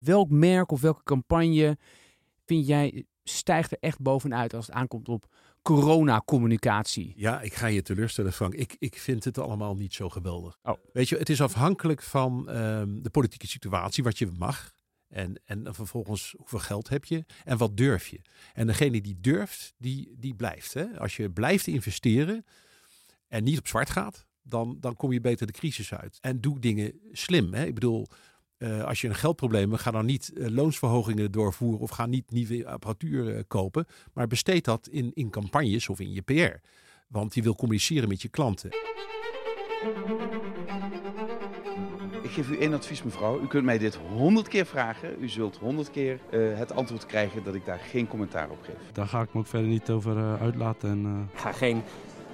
Welk merk of welke campagne vind jij stijgt er echt bovenuit als het aankomt op coronacommunicatie? Ja, ik ga je teleurstellen, Frank. Ik, ik vind het allemaal niet zo geweldig. Oh. Weet je, het is afhankelijk van ehm, de politieke situatie, wat je mag. En, en vervolgens, hoeveel geld heb je en wat durf je? En degene die durft, die, die blijft. Hè? Als je blijft investeren en niet op zwart gaat, dan, dan kom je beter de crisis uit. En doe dingen slim. Hè? Ik bedoel, eh, als je een geldprobleem hebt, ga dan niet uh, loonsverhogingen doorvoeren of ga niet nieuwe apparatuur uh, kopen. Maar besteed dat in, in campagnes of in je PR. Want die wil communiceren met je klanten. Ik geef u één advies, mevrouw. U kunt mij dit honderd keer vragen. U zult honderd keer het antwoord krijgen dat ik daar geen commentaar op geef. Daar ga ik me ook verder niet over uitlaten. En, Ga geen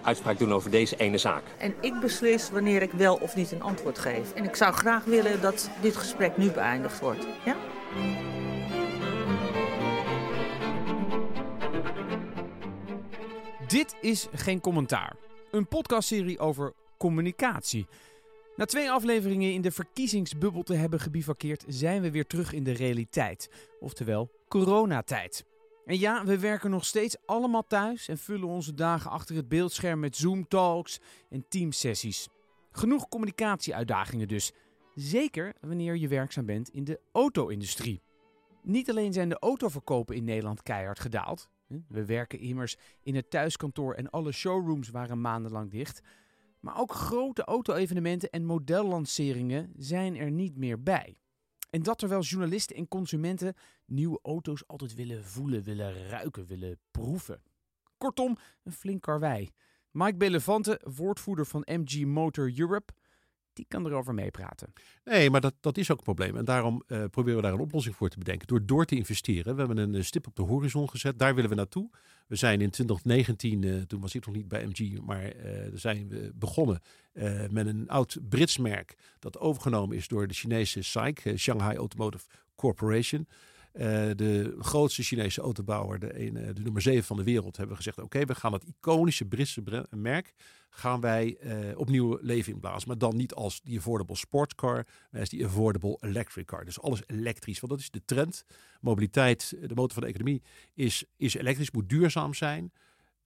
uitspraak doen over deze ene zaak. En ik beslis wanneer ik wel of niet een antwoord geef. En ik zou graag willen dat dit gesprek nu beëindigd wordt. Ja? Dit is Geen Commentaar. Een podcastserie over communicatie. Na twee afleveringen in de verkiezingsbubbel te hebben gebivakkeerd, zijn we weer terug in de realiteit. Oftewel, coronatijd. En ja, we werken nog steeds allemaal thuis en vullen onze dagen achter het beeldscherm met Zoom-talks en teamsessies. Genoeg communicatieuitdagingen dus. Zeker wanneer je werkzaam bent in de auto-industrie. Niet alleen zijn de autoverkopen in Nederland keihard gedaald. We werken immers in het thuiskantoor en alle showrooms waren maandenlang dicht. Maar ook grote auto-evenementen en modellanceringen zijn er niet meer bij. En dat terwijl journalisten en consumenten nieuwe auto's altijd willen voelen, willen ruiken, willen proeven. Kortom, een flink karwei. Mike Belevante, woordvoerder van MG Motor Europe, die kan erover meepraten. Nee, maar dat, dat is ook een probleem. En daarom uh, proberen we daar een oplossing voor te bedenken. Door door te investeren. We hebben een stip op de horizon gezet. Daar willen we naartoe. We zijn in 2019, uh, toen was ik nog niet bij MG, maar uh, zijn we begonnen met een oud Brits merk. Dat overgenomen is door de Chinese SAIC, Shanghai Automotive Corporation. Uh, de grootste Chinese autobouwer, de, een, de nummer 7 van de wereld, hebben gezegd: oké, we gaan dat iconische Britse merk gaan wij uh, opnieuw leven inblazen. Maar dan niet als die affordable sportcar, maar als die affordable electric car. Dus alles elektrisch, want dat is de trend. Mobiliteit, de motor van de economie, is, is elektrisch, moet duurzaam zijn.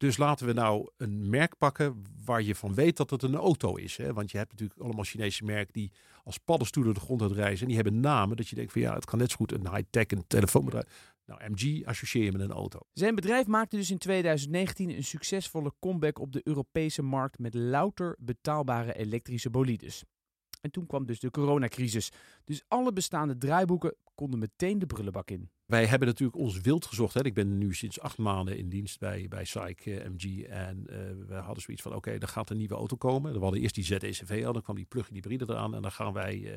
Dus laten we nou een merk pakken waar je van weet dat het een auto is. Hè? Want je hebt natuurlijk allemaal Chinese merken die als paddenstoelen de grond uitreizen. En die hebben namen dat je denkt van ja, het kan net zo goed een high-tech, een telefoonbedrijf. Nou, MG associeer je met een auto. Zijn bedrijf maakte dus in 2019 een succesvolle comeback op de Europese markt met louter betaalbare elektrische bolides. En toen kwam dus de coronacrisis. Dus alle bestaande draaiboeken konden meteen de brullenbak in. Wij hebben natuurlijk ons wild gezocht. Hè. Ik ben nu sinds acht maanden in dienst bij, bij uh, MG. En uh, we hadden zoiets van, oké, er gaat een nieuwe auto komen. We hadden eerst die ZECV al, dan kwam die plug-in hybride eraan. En dan gaan wij, uh,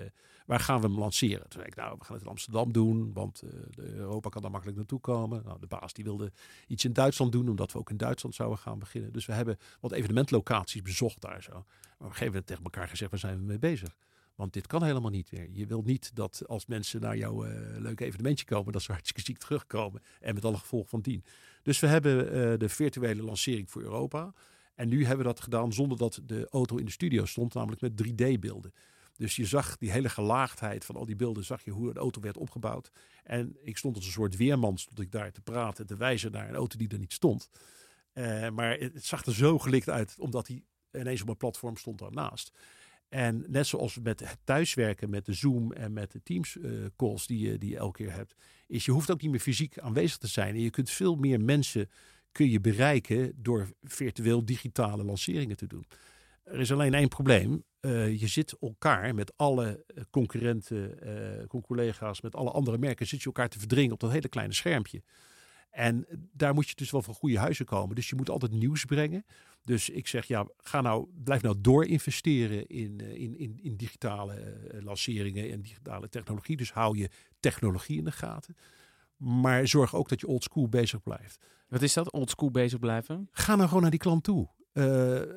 waar gaan we hem lanceren? Toen ik, nou, we gaan het in Amsterdam doen. Want Europa kan daar makkelijk naartoe komen. Nou, de baas die wilde iets in Duitsland doen, omdat we ook in Duitsland zouden gaan beginnen. Dus we hebben wat evenementlocaties bezocht daar zo. Maar op een gegeven tegen elkaar gezegd, waar zijn we mee bezig? Want dit kan helemaal niet meer. Je wilt niet dat als mensen naar jouw uh, leuke evenementje komen, dat ze hartstikke ziek terugkomen. En met alle gevolgen van dien. Dus we hebben uh, de virtuele lancering voor Europa. En nu hebben we dat gedaan zonder dat de auto in de studio stond, namelijk met 3D-beelden. Dus je zag die hele gelaagdheid van al die beelden, zag je hoe een auto werd opgebouwd. En ik stond als een soort weerman, stond ik daar te praten, te wijzen naar een auto die er niet stond. Uh, maar het, zag er zo gelikt uit, omdat hij ineens op een platform stond daarnaast. En net zoals met het thuiswerken, met de Zoom en met de Teams uh, calls die je, die elke keer hebt, is je hoeft ook niet meer fysiek aanwezig te zijn. En je kunt veel meer mensen kun je bereiken door virtueel digitale lanceringen te doen. Er is alleen één probleem. Uh, je zit elkaar met alle concurrenten, uh, collega's, met alle andere merken, zit je elkaar te verdringen op dat hele kleine schermpje. En daar moet je dus wel van goede huizen komen. Dus je moet altijd nieuws brengen. Dus ik zeg, ja, ga nou, blijf nou door investeren in, in, in, in digitale uh, lanceringen en digitale technologie. Dus hou je technologie in de gaten. Maar zorg ook dat je oldschool bezig blijft. Wat is dat, oldschool bezig blijven? Ga nou gewoon naar die klant toe. Uh,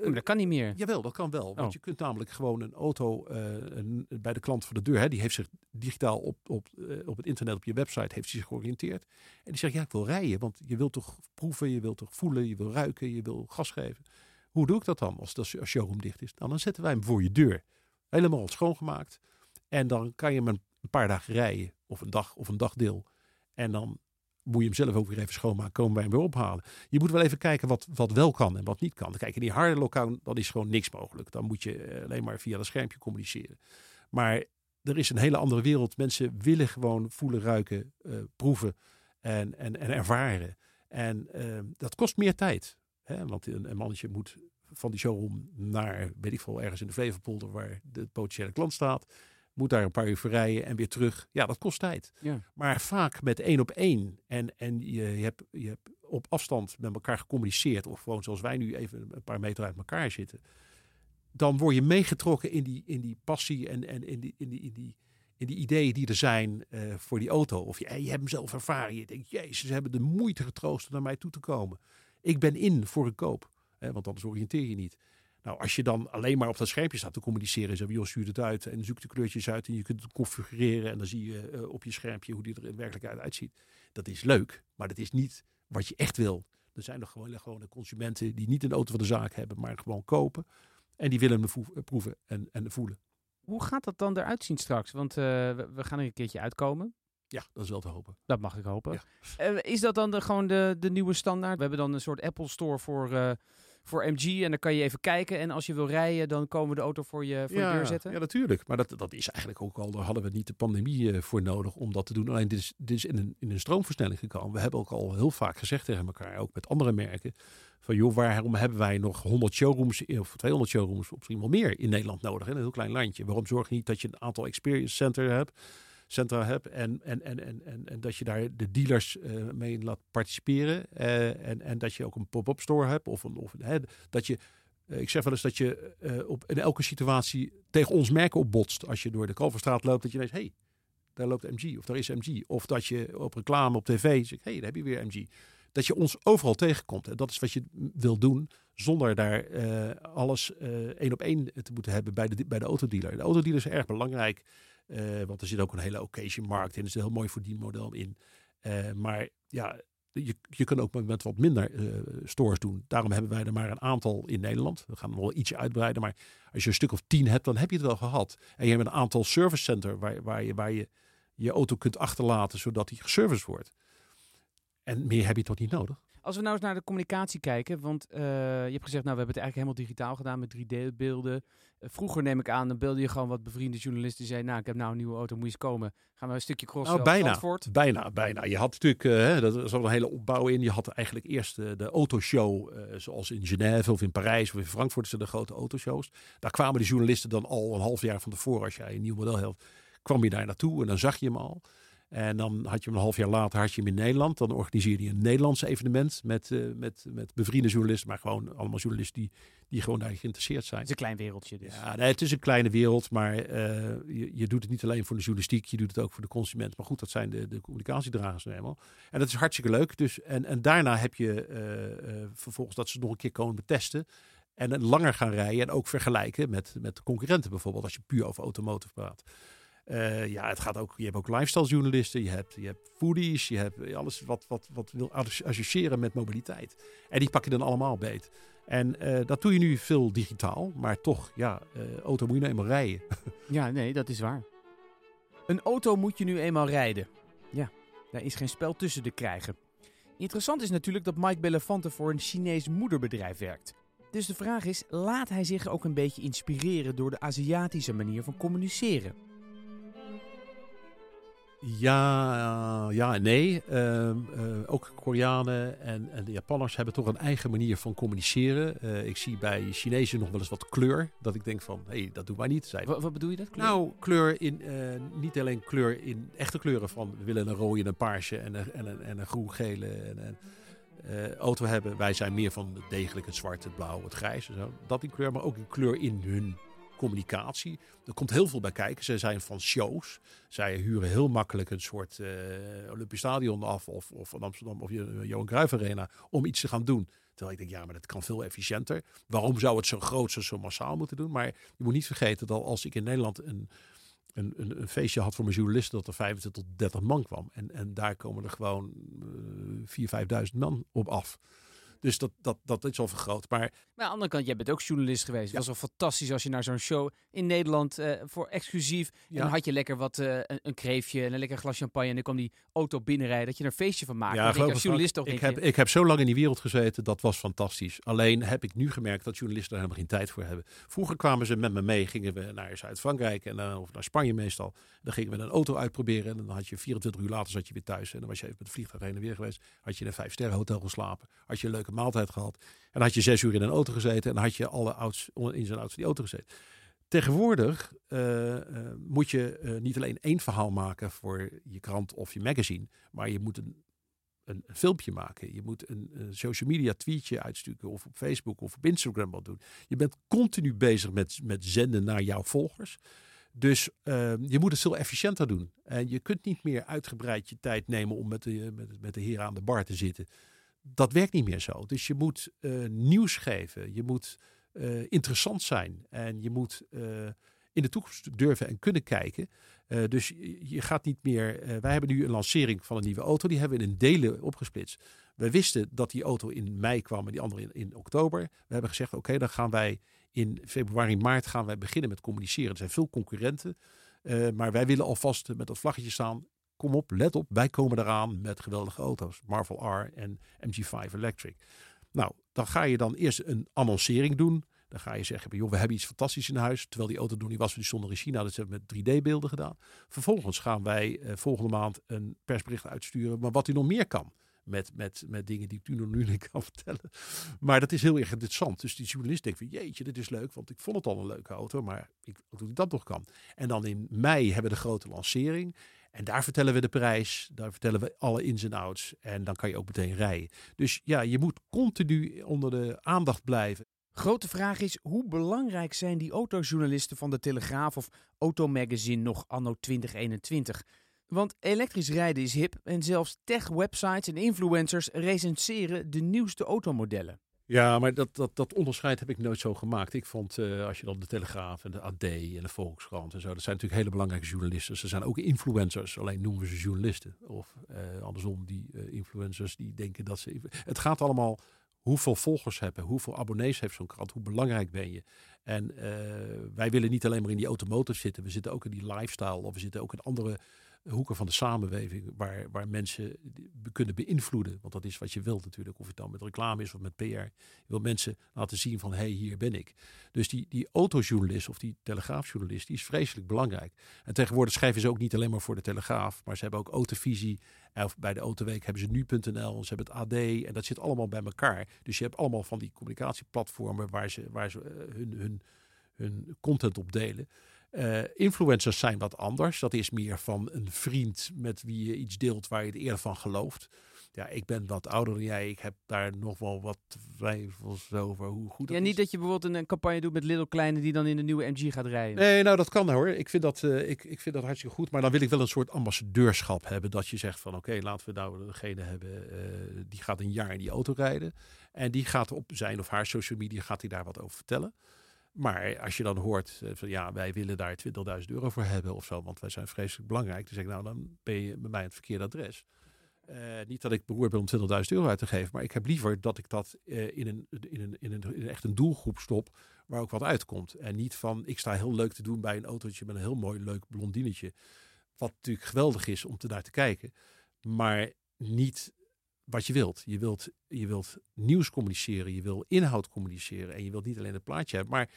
oh, dat kan niet meer. Jawel, dat kan wel. Want Oh. je kunt namelijk gewoon een auto uh, een, bij de klant voor de deur. Hè, die heeft zich digitaal op, op, uh, op het internet, op je website, heeft zich georiënteerd. En die zegt, ja, ik wil rijden. Want je wilt toch proeven, je wilt toch voelen, je wil ruiken, je wil gas geven. Hoe doe ik dat dan als de showroom dicht is? Nou, dan zetten wij hem voor je deur. Helemaal schoongemaakt. En dan kan je hem een paar dagen rijden. Of een dag of een dagdeel. En dan moet je hem zelf ook weer even schoonmaken. Komen wij hem weer ophalen. Je moet wel even kijken wat, wat wel kan en wat niet kan. Kijk, in die harde lockdown, dan is gewoon niks mogelijk. Dan moet je eh, alleen maar via dat schermpje communiceren. Maar er is een hele andere wereld. Mensen willen gewoon voelen, ruiken, eh, proeven en, en, en ervaren. En eh, dat kost meer tijd. Hè? Want een, een mannetje moet van die showroom naar, weet ik veel, ergens in de Flevopolder waar de potentiële klant staat. Moet daar een paar uur verrijden en weer terug. Ja, dat kost tijd. Ja. Maar vaak met één op één. En, en je, je, hebt, je hebt op afstand met elkaar gecommuniceerd. Of gewoon zoals wij nu even een paar meter uit elkaar zitten. Dan word je meegetrokken in die, in die passie en, en in, die, in, die, in, die, in die ideeën die er zijn eh, voor die auto. Of je, je hebt hem zelf ervaren. Je denkt, jezus, ze hebben de moeite getroost om naar mij toe te komen. Ik ben in voor een koop. Hè, want anders oriënteer je niet. Nou, als je dan alleen maar op dat schermpje staat te communiceren, zo, joh, stuurt het uit en zoekt de kleurtjes uit en je kunt het configureren en dan zie je uh, op je schermpje hoe die er in werkelijkheid uitziet. Dat is leuk, maar dat is niet wat je echt wil. Er zijn nog gewoon, de consumenten die niet een auto van de zaak hebben, maar gewoon kopen. En die willen hem proeven en, en voelen. Hoe gaat dat dan eruit zien straks? Want uh, we, gaan er een keertje uitkomen. Ja, dat is wel te hopen. Dat mag ik hopen. Ja. Uh, is dat dan de, gewoon de, de nieuwe standaard? We hebben dan een soort Apple Store voor, voor MG. En dan kan je even kijken. En als je wil rijden, dan komen we de auto voor je, voor ja, je deur zetten. Ja, natuurlijk. Maar dat, dat is eigenlijk ook al, daar hadden we niet de pandemie uh, voor nodig om dat te doen. Alleen dit is, dit is in, een, in een stroomversnelling gekomen. We hebben ook al heel vaak gezegd tegen elkaar, ook met andere merken. Van joh, waarom hebben wij nog 100 showrooms of 200 showrooms, of misschien wel meer in Nederland nodig? Hè? Een heel klein landje. Waarom zorg je niet dat je een aantal experience center hebt? Centra hebt en, en, en, en, en, en dat je daar de dealers uh, mee laat participeren uh, en, en dat je ook een pop-up store hebt of, een, of hè, dat je uh, ik zeg wel eens dat je op, in elke situatie tegen ons merken opbotst. Als je door de Kalverstraat loopt, dat je denkt, hey, daar loopt MG of daar is MG. Of dat je op reclame op tv zegt, hey, daar heb je weer MG. Dat je ons overal tegenkomt. En dat is wat je wil doen zonder daar alles één op één te moeten hebben bij de, bij de autodealer. De autodealer is erg belangrijk. Uh, want er zit ook een hele occasion markt in. Dat is heel mooi voor die model in. Uh, maar ja, je, je kan ook met wat minder uh, stores doen. Daarom hebben wij er maar een aantal in Nederland. We gaan nog wel ietsje uitbreiden. Maar als je een stuk of tien hebt, dan heb je het wel gehad. En je hebt een aantal service center waar, waar, je, waar je je auto kunt achterlaten zodat die geserviced wordt. En meer heb je toch niet nodig? Als we nou eens naar de communicatie kijken, want uh, je hebt gezegd, nou we hebben het eigenlijk helemaal digitaal gedaan met 3D-beelden. Uh, vroeger neem ik aan, dan beelde je gewoon wat bevriende journalisten die zeiden, nou ik heb nou een nieuwe auto, moet je eens komen. Gaan we een stukje crossen nou, bijna, bijna, bijna. Je had natuurlijk, uh, dat is al een hele opbouw in. Je had eigenlijk eerst de autoshow, zoals in Genève of in Parijs of in Frankfurt, zijn de grote autoshows. Daar kwamen de journalisten dan al een half jaar van tevoren, als jij een nieuw model had, kwam je daar naartoe en dan zag je hem al. En dan had je hem een half jaar later had je hem in Nederland. Dan organiseerde je een Nederlands evenement met, uh, met, met bevriende journalisten. Maar gewoon allemaal journalisten die, die gewoon daar geïnteresseerd zijn. Het is een klein wereldje dus. Ja, nee, het is een kleine wereld. Maar uh, je, je doet het niet alleen voor de journalistiek. Je doet het ook voor de consument. Maar goed, dat zijn de, de communicatiedragers nu eenmaal. En dat is hartstikke leuk. Dus, en, en daarna heb je uh, vervolgens dat ze nog een keer komen testen. En langer gaan rijden en ook vergelijken met, met de concurrenten bijvoorbeeld. Als je puur over automotive praat. Uh, ja, het gaat ook, je hebt ook lifestyle journalisten, je hebt, je hebt foodies, je hebt alles wat, wat, wat wil associëren met mobiliteit. En die pak je dan allemaal beet. En uh, dat doe je nu veel digitaal, maar toch, ja, auto moet je nou eenmaal rijden. ja, nee, dat is waar. Een auto moet je nu eenmaal rijden. Ja, daar is geen spel tussen te krijgen. Interessant is natuurlijk dat Mike Bellafante voor een Chinees moederbedrijf werkt. Dus de vraag is, laat hij zich ook een beetje inspireren door de Aziatische manier van communiceren? Ja, ja en nee. Uh, uh, ook Koreanen en, en, de Japanners hebben toch een eigen manier van communiceren. Uh, ik zie bij Chinezen nog wel eens wat kleur. Dat ik denk van, hé, hey, dat doen wij niet. Zij, wat, wat, bedoel je dat? Kleur? Nou, kleur in, niet alleen kleur in echte kleuren van... we willen een rode en een paarse en een, en een, en een groen-gele en, auto hebben. Wij zijn meer van degelijk het zwart, het blauw, het grijs en zo. Dat in kleur, maar ook in kleur in hun communicatie. Er komt heel veel bij kijken. Ze zijn van shows. Zij huren heel makkelijk een soort uh, Olympisch Stadion af of, of van Amsterdam of Johan Cruijff Arena om iets te gaan doen. Terwijl ik denk, ja, maar dat kan veel efficiënter. Waarom zou het zo groot, zo, massaal moeten doen? Maar je moet niet vergeten dat als ik in Nederland een, een, een, een feestje had voor mijn journalisten, dat er 25 tot 30 man kwam. En, en daar komen er gewoon uh, 4.000, 5.000 man op af. Dus dat, dat, dat is al vergroot. Maar Maar aan de andere kant, jij bent ook journalist geweest. Het Ja. was wel fantastisch als je naar zo'n show in Nederland eh, voor exclusief. En dan had je lekker wat, eh, een, een kreefje en een lekker glas champagne. En dan kwam die auto binnenrijden. Dat je er een feestje van maakte. Ja, denk als journalist toch ik heb, je, ik heb zo lang in die wereld gezeten, dat was fantastisch. Alleen heb ik nu gemerkt dat journalisten daar helemaal geen tijd voor hebben. Vroeger kwamen ze met me mee, gingen we naar Zuid-Frankrijk en dan, of naar Spanje meestal. Dan gingen we een auto uitproberen en dan had je 24 uur later zat je weer thuis. En dan was je even met de vliegtuig heen en weer geweest. Had je in een vijf sterren hotel geslapen. Had je een maaltijd gehad. En had je zes uur in een auto gezeten en had je alle ouds, in zijn auto die auto gezeten. Tegenwoordig eh, eh, moet je eh, niet alleen één verhaal maken voor je krant of je magazine, maar je moet een, een, filmpje maken. Je moet een, social media tweetje uitsturen of op Facebook of op Instagram wat doen. Je bent continu bezig met, met zenden naar jouw volgers. Dus eh, je moet het veel efficiënter doen. En je kunt niet meer uitgebreid je tijd nemen om met de, met, met de heren aan de bar te zitten. Dat werkt niet meer zo. Dus je moet eh, nieuws geven. Je moet eh, interessant zijn. En je moet eh, in de toekomst durven en kunnen kijken. Dus je gaat niet meer. wij hebben nu een lancering van een nieuwe auto. Die hebben we in delen opgesplitst. We wisten dat die auto in mei kwam en die andere in, oktober. We hebben gezegd: oké, dan gaan wij in februari, maart gaan wij beginnen met communiceren. Er zijn veel concurrenten. maar wij willen alvast met dat vlaggetje staan. Kom op, let op, wij komen eraan met geweldige auto's. Marvel R en MG5 Electric. Nou, dan ga je dan eerst een annoncering doen. Dan ga je zeggen, joh, we hebben iets fantastisch in huis. Terwijl die auto nog niet was, die stond er in China. Dat hebben we met 3D-beelden gedaan. Vervolgens gaan wij eh, volgende maand een persbericht uitsturen. Maar wat u nog meer kan. Met, met, met dingen die ik u nog nu niet kan vertellen. Maar dat is heel erg interessant. Dus die journalist denkt van jeetje, dit is leuk. Want ik vond het al een leuke auto. Maar ik, hoe dat nog kan. En dan in mei hebben we de grote lancering. En daar vertellen we de prijs. Daar vertellen we alle ins en outs. En dan kan je ook meteen rijden. Dus ja, je moet continu onder de aandacht blijven. Grote vraag is, hoe belangrijk zijn die autojournalisten van de Telegraaf of Automagazine nog anno 2021? Want elektrisch rijden is hip en zelfs tech-websites en influencers recenseren de nieuwste automodellen. Ja, maar dat, dat, dat onderscheid heb ik nooit zo gemaakt. Ik vond, eh, als je dan de Telegraaf en de AD en de Volkskrant en zo, dat zijn natuurlijk hele belangrijke journalisten. Ze zijn ook influencers, alleen noemen we ze journalisten. Of eh, andersom, die eh, influencers die denken dat ze... Het gaat allemaal hoeveel volgers hebben, hoeveel abonnees heeft zo'n krant, hoe belangrijk ben je. En wij willen niet alleen maar in die automotive zitten, we zitten ook in die lifestyle of we zitten ook in andere hoeken van de samenleving waar, waar mensen kunnen beïnvloeden. Want dat is wat je wilt natuurlijk, of het dan met reclame is of met PR. Je wil mensen laten zien van, hé, hey, hier ben ik. Dus die, die autojournalist of die telegraafjournalist, die is vreselijk belangrijk. En tegenwoordig schrijven ze ook niet alleen maar voor de Telegraaf, maar ze hebben ook Autovisie. Of bij de Autoweek hebben ze nu.nl, ze hebben het AD en dat zit allemaal bij elkaar. Dus je hebt allemaal van die communicatieplatformen waar ze, waar ze eh, hun, hun, hun content op delen. Eh, influencers zijn wat anders. Dat is meer van een vriend met wie je iets deelt waar je er eerder van gelooft. Ja, ik ben wat ouder dan jij. Ik heb daar nog wel wat twijfels over hoe goed dat Ja, niet is. dat je bijvoorbeeld een, een campagne doet met Little Kleine die dan in de nieuwe MG gaat rijden. Nee, nou dat kan hoor. Ik vind dat, eh, ik, ik vind dat hartstikke goed. Maar dan wil ik wel een soort ambassadeurschap hebben. Dat je zegt van oké, laten we nou degene hebben eh, die gaat een jaar in die auto rijden. En die gaat op zijn of haar social media gaat hij daar wat over vertellen. Maar als je dan hoort eh, van ja, wij willen daar 20.000 euro voor hebben of zo, want wij zijn vreselijk belangrijk. Dan zeg ik nou, dan ben je bij mij het verkeerde adres. Eh, niet dat ik beroerd ben om 20.000 euro uit te geven, maar ik heb liever dat ik dat eh, in, een, in, een, in, een, in echt een doelgroep stop waar ook wat uitkomt. En niet van ik sta heel leuk te doen bij een autootje met een heel mooi leuk blondinetje. Wat natuurlijk geweldig is om te naar te kijken, maar niet wat je wilt. Je wilt, je wilt nieuws communiceren, je wil inhoud communiceren en je wilt niet alleen het plaatje hebben. Maar aan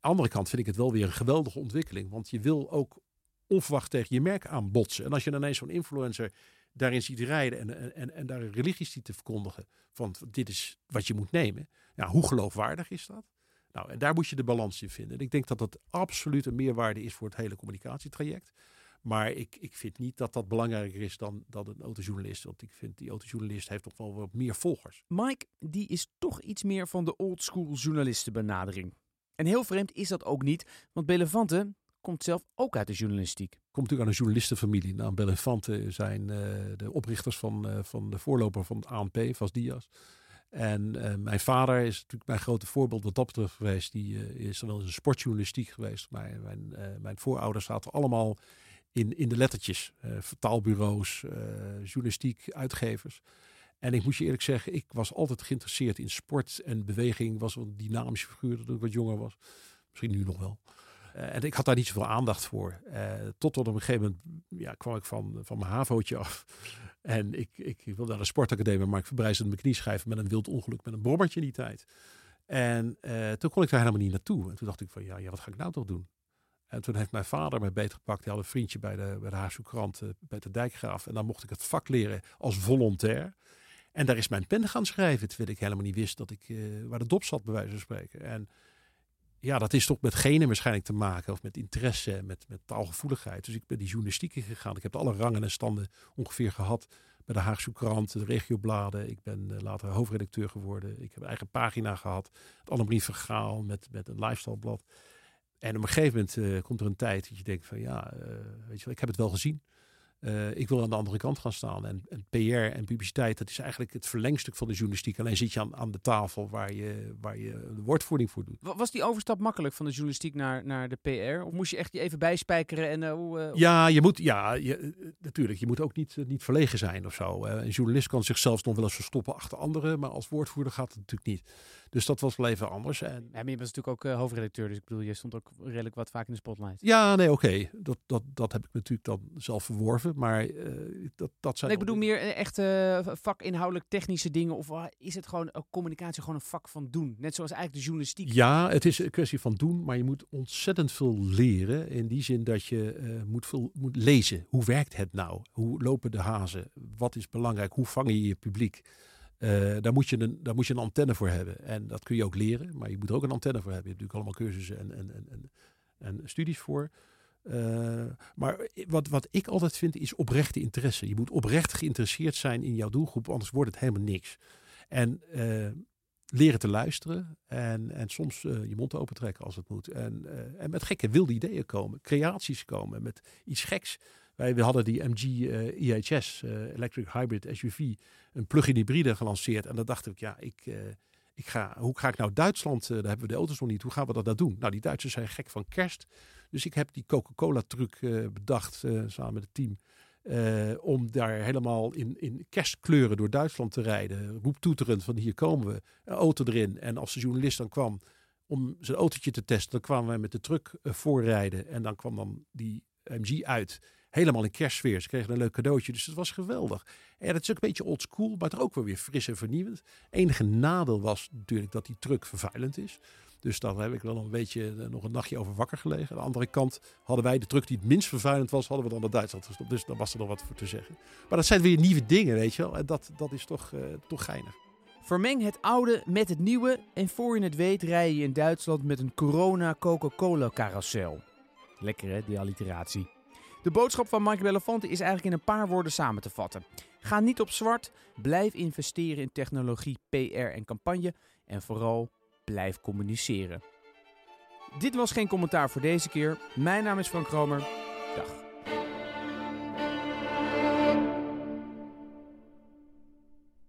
de andere kant vind ik het wel weer een geweldige ontwikkeling, want je wil ook onverwacht tegen je merk aanbotsen. En als je dan ineens zo'n influencer daarin ziet rijden en, en, en, daar een religie ziet te verkondigen van dit is wat je moet nemen. Ja, hoe geloofwaardig is dat? Nou, en daar moet je de balans in vinden. En ik denk dat dat absoluut een meerwaarde is voor het hele communicatietraject. Maar ik, ik vind niet dat dat belangrijker is dan, dan een autojournalist. Want ik vind die autojournalist heeft toch wel wat meer volgers. Mike, die is toch iets meer van de oldschool journalistenbenadering. En heel vreemd is dat ook niet, want Belevante komt zelf ook uit de journalistiek. Komt natuurlijk aan een journalistenfamilie. Nou, Belefante zijn eh, de oprichters van, eh, van de voorloper van het ANP, Vas Diaz. En eh, mijn vader is natuurlijk mijn grote voorbeeld wat dat betreft geweest. Die is dan wel eens een sportjournalistiek geweest. Mijn, eh, mijn voorouders zaten allemaal in, in de lettertjes. eh, vertaalbureaus, eh, journalistiek, uitgevers. En ik moet je eerlijk zeggen, ik was altijd geïnteresseerd in sport en beweging. Was een dynamische figuur toen ik wat jonger was. Misschien nu nog wel. Uh, en ik had daar niet zoveel aandacht voor. Uh, tot op een gegeven moment ja, kwam ik van, van mijn havootje af. En ik, ik, wilde naar de sportacademie, maar ik verbrijzelde mijn knieschijf met een wild ongeluk met een brommertje in die tijd. En uh, toen kon ik daar helemaal niet naartoe. En toen dacht ik van, ja, ja, wat ga ik nou toch doen? En toen heeft mijn vader mij beetgepakt. Die had een vriendje bij de, Haagse krant, bij de Dijkgraaf. En dan mocht ik het vak leren als volontair. En daar is mijn pen gaan schrijven, terwijl ik helemaal niet wist dat ik, uh, waar de dop zat, bij wijze van spreken. En ja, dat is toch met genen waarschijnlijk te maken, of met interesse, met, met taalgevoeligheid. Dus ik ben die journalistiek gegaan. Ik heb alle rangen en standen ongeveer gehad bij de Haagse krant, de regiobladen. Ik ben uh, later hoofdredacteur geworden. Ik heb eigen pagina gehad, het Annebrief Vergaal, met, met een lifestyleblad. En op een gegeven moment uh, komt er een tijd dat je denkt van ja, uh, weet je wel, ik heb het wel gezien. Uh, ik wil aan de andere kant gaan staan. En, en, PR en publiciteit, dat is eigenlijk het verlengstuk van de journalistiek. Alleen zit je aan, aan de tafel waar je, waar je de woordvoering voor doet. Was die overstap makkelijk van de journalistiek naar, naar de PR? Of moest je echt je even bijspijkeren? En, uh, ja, je moet, ja je, natuurlijk. Je moet ook niet, niet verlegen zijn of zo. een journalist kan zichzelf nog wel eens verstoppen achter anderen. Maar als woordvoerder gaat het natuurlijk niet. Dus dat was wel even anders. En... Ja, maar je was natuurlijk ook hoofdredacteur, dus ik bedoel, je stond ook redelijk wat vaak in de spotlight. Ja, nee, oké. Okay. Dat, dat, dat heb ik natuurlijk dan zelf verworven, maar uh, dat, dat zijn... Nee, ik bedoel meer echt uh, vakinhoudelijk technische dingen, of is het gewoon communicatie gewoon een vak van doen? Net zoals eigenlijk de journalistiek. Ja, het is een kwestie van doen, maar je moet ontzettend veel leren, in die zin dat je moet, veel, moet lezen. Hoe werkt het nou? Hoe lopen de hazen? Wat is belangrijk? Hoe vang je je publiek? Uh, daar, moet je een, daar moet je een antenne voor hebben. En dat kun je ook leren, maar je moet er ook een antenne voor hebben. Je hebt natuurlijk allemaal cursussen en, en, en, en, en studies voor. Uh, maar wat, wat ik altijd vind is oprechte interesse. Je moet oprecht geïnteresseerd zijn in jouw doelgroep, anders wordt het helemaal niks. En uh, leren te luisteren en, en soms je mond open trekken als het moet. En, en met gekke wilde ideeën komen, creaties komen, met iets geks. Wij we hadden die MG EHS, uh, Electric Hybrid SUV, een plug-in hybride gelanceerd. En dan dacht ik, ja, ik, ik ga, hoe ga ik nou Duitsland, daar hebben we de auto's nog niet, hoe gaan we dat nou doen? Nou, die Duitsers zijn gek van kerst. Dus ik heb die Coca-Cola truc bedacht, samen met het team. om daar helemaal in, in kerstkleuren door Duitsland te rijden. Roeptoeterend van hier komen we, een auto erin. En als de journalist dan kwam om zijn autootje te testen, dan kwamen wij met de truck voorrijden. En dan kwam dan die MG uit helemaal in kerstsfeer. Ze kregen een leuk cadeautje, dus het was geweldig. En het is ook een beetje old school, maar toch ook wel weer fris en vernieuwend. Enige nadeel was natuurlijk dat die truck vervuilend is. Dus daar heb ik wel een beetje nog een nachtje over wakker gelegen. Aan de andere kant hadden wij de truck die het minst vervuilend was, hadden we dan naar Duitsland gestopt. Dus daar was er nog wat voor te zeggen. Maar dat zijn weer nieuwe dingen, weet je wel. En dat, dat is toch, uh, toch geinig. Vermeng het oude met het nieuwe en voor je het weet rij je in Duitsland met een Corona Coca-Cola carousel. Lekker hè, die alliteratie. De boodschap van Mike Belafonte is eigenlijk in een paar woorden samen te vatten. Ga niet op zwart, blijf investeren in technologie, PR en campagne en vooral blijf communiceren. Dit was geen commentaar voor deze keer. Mijn naam is Frank Kromer.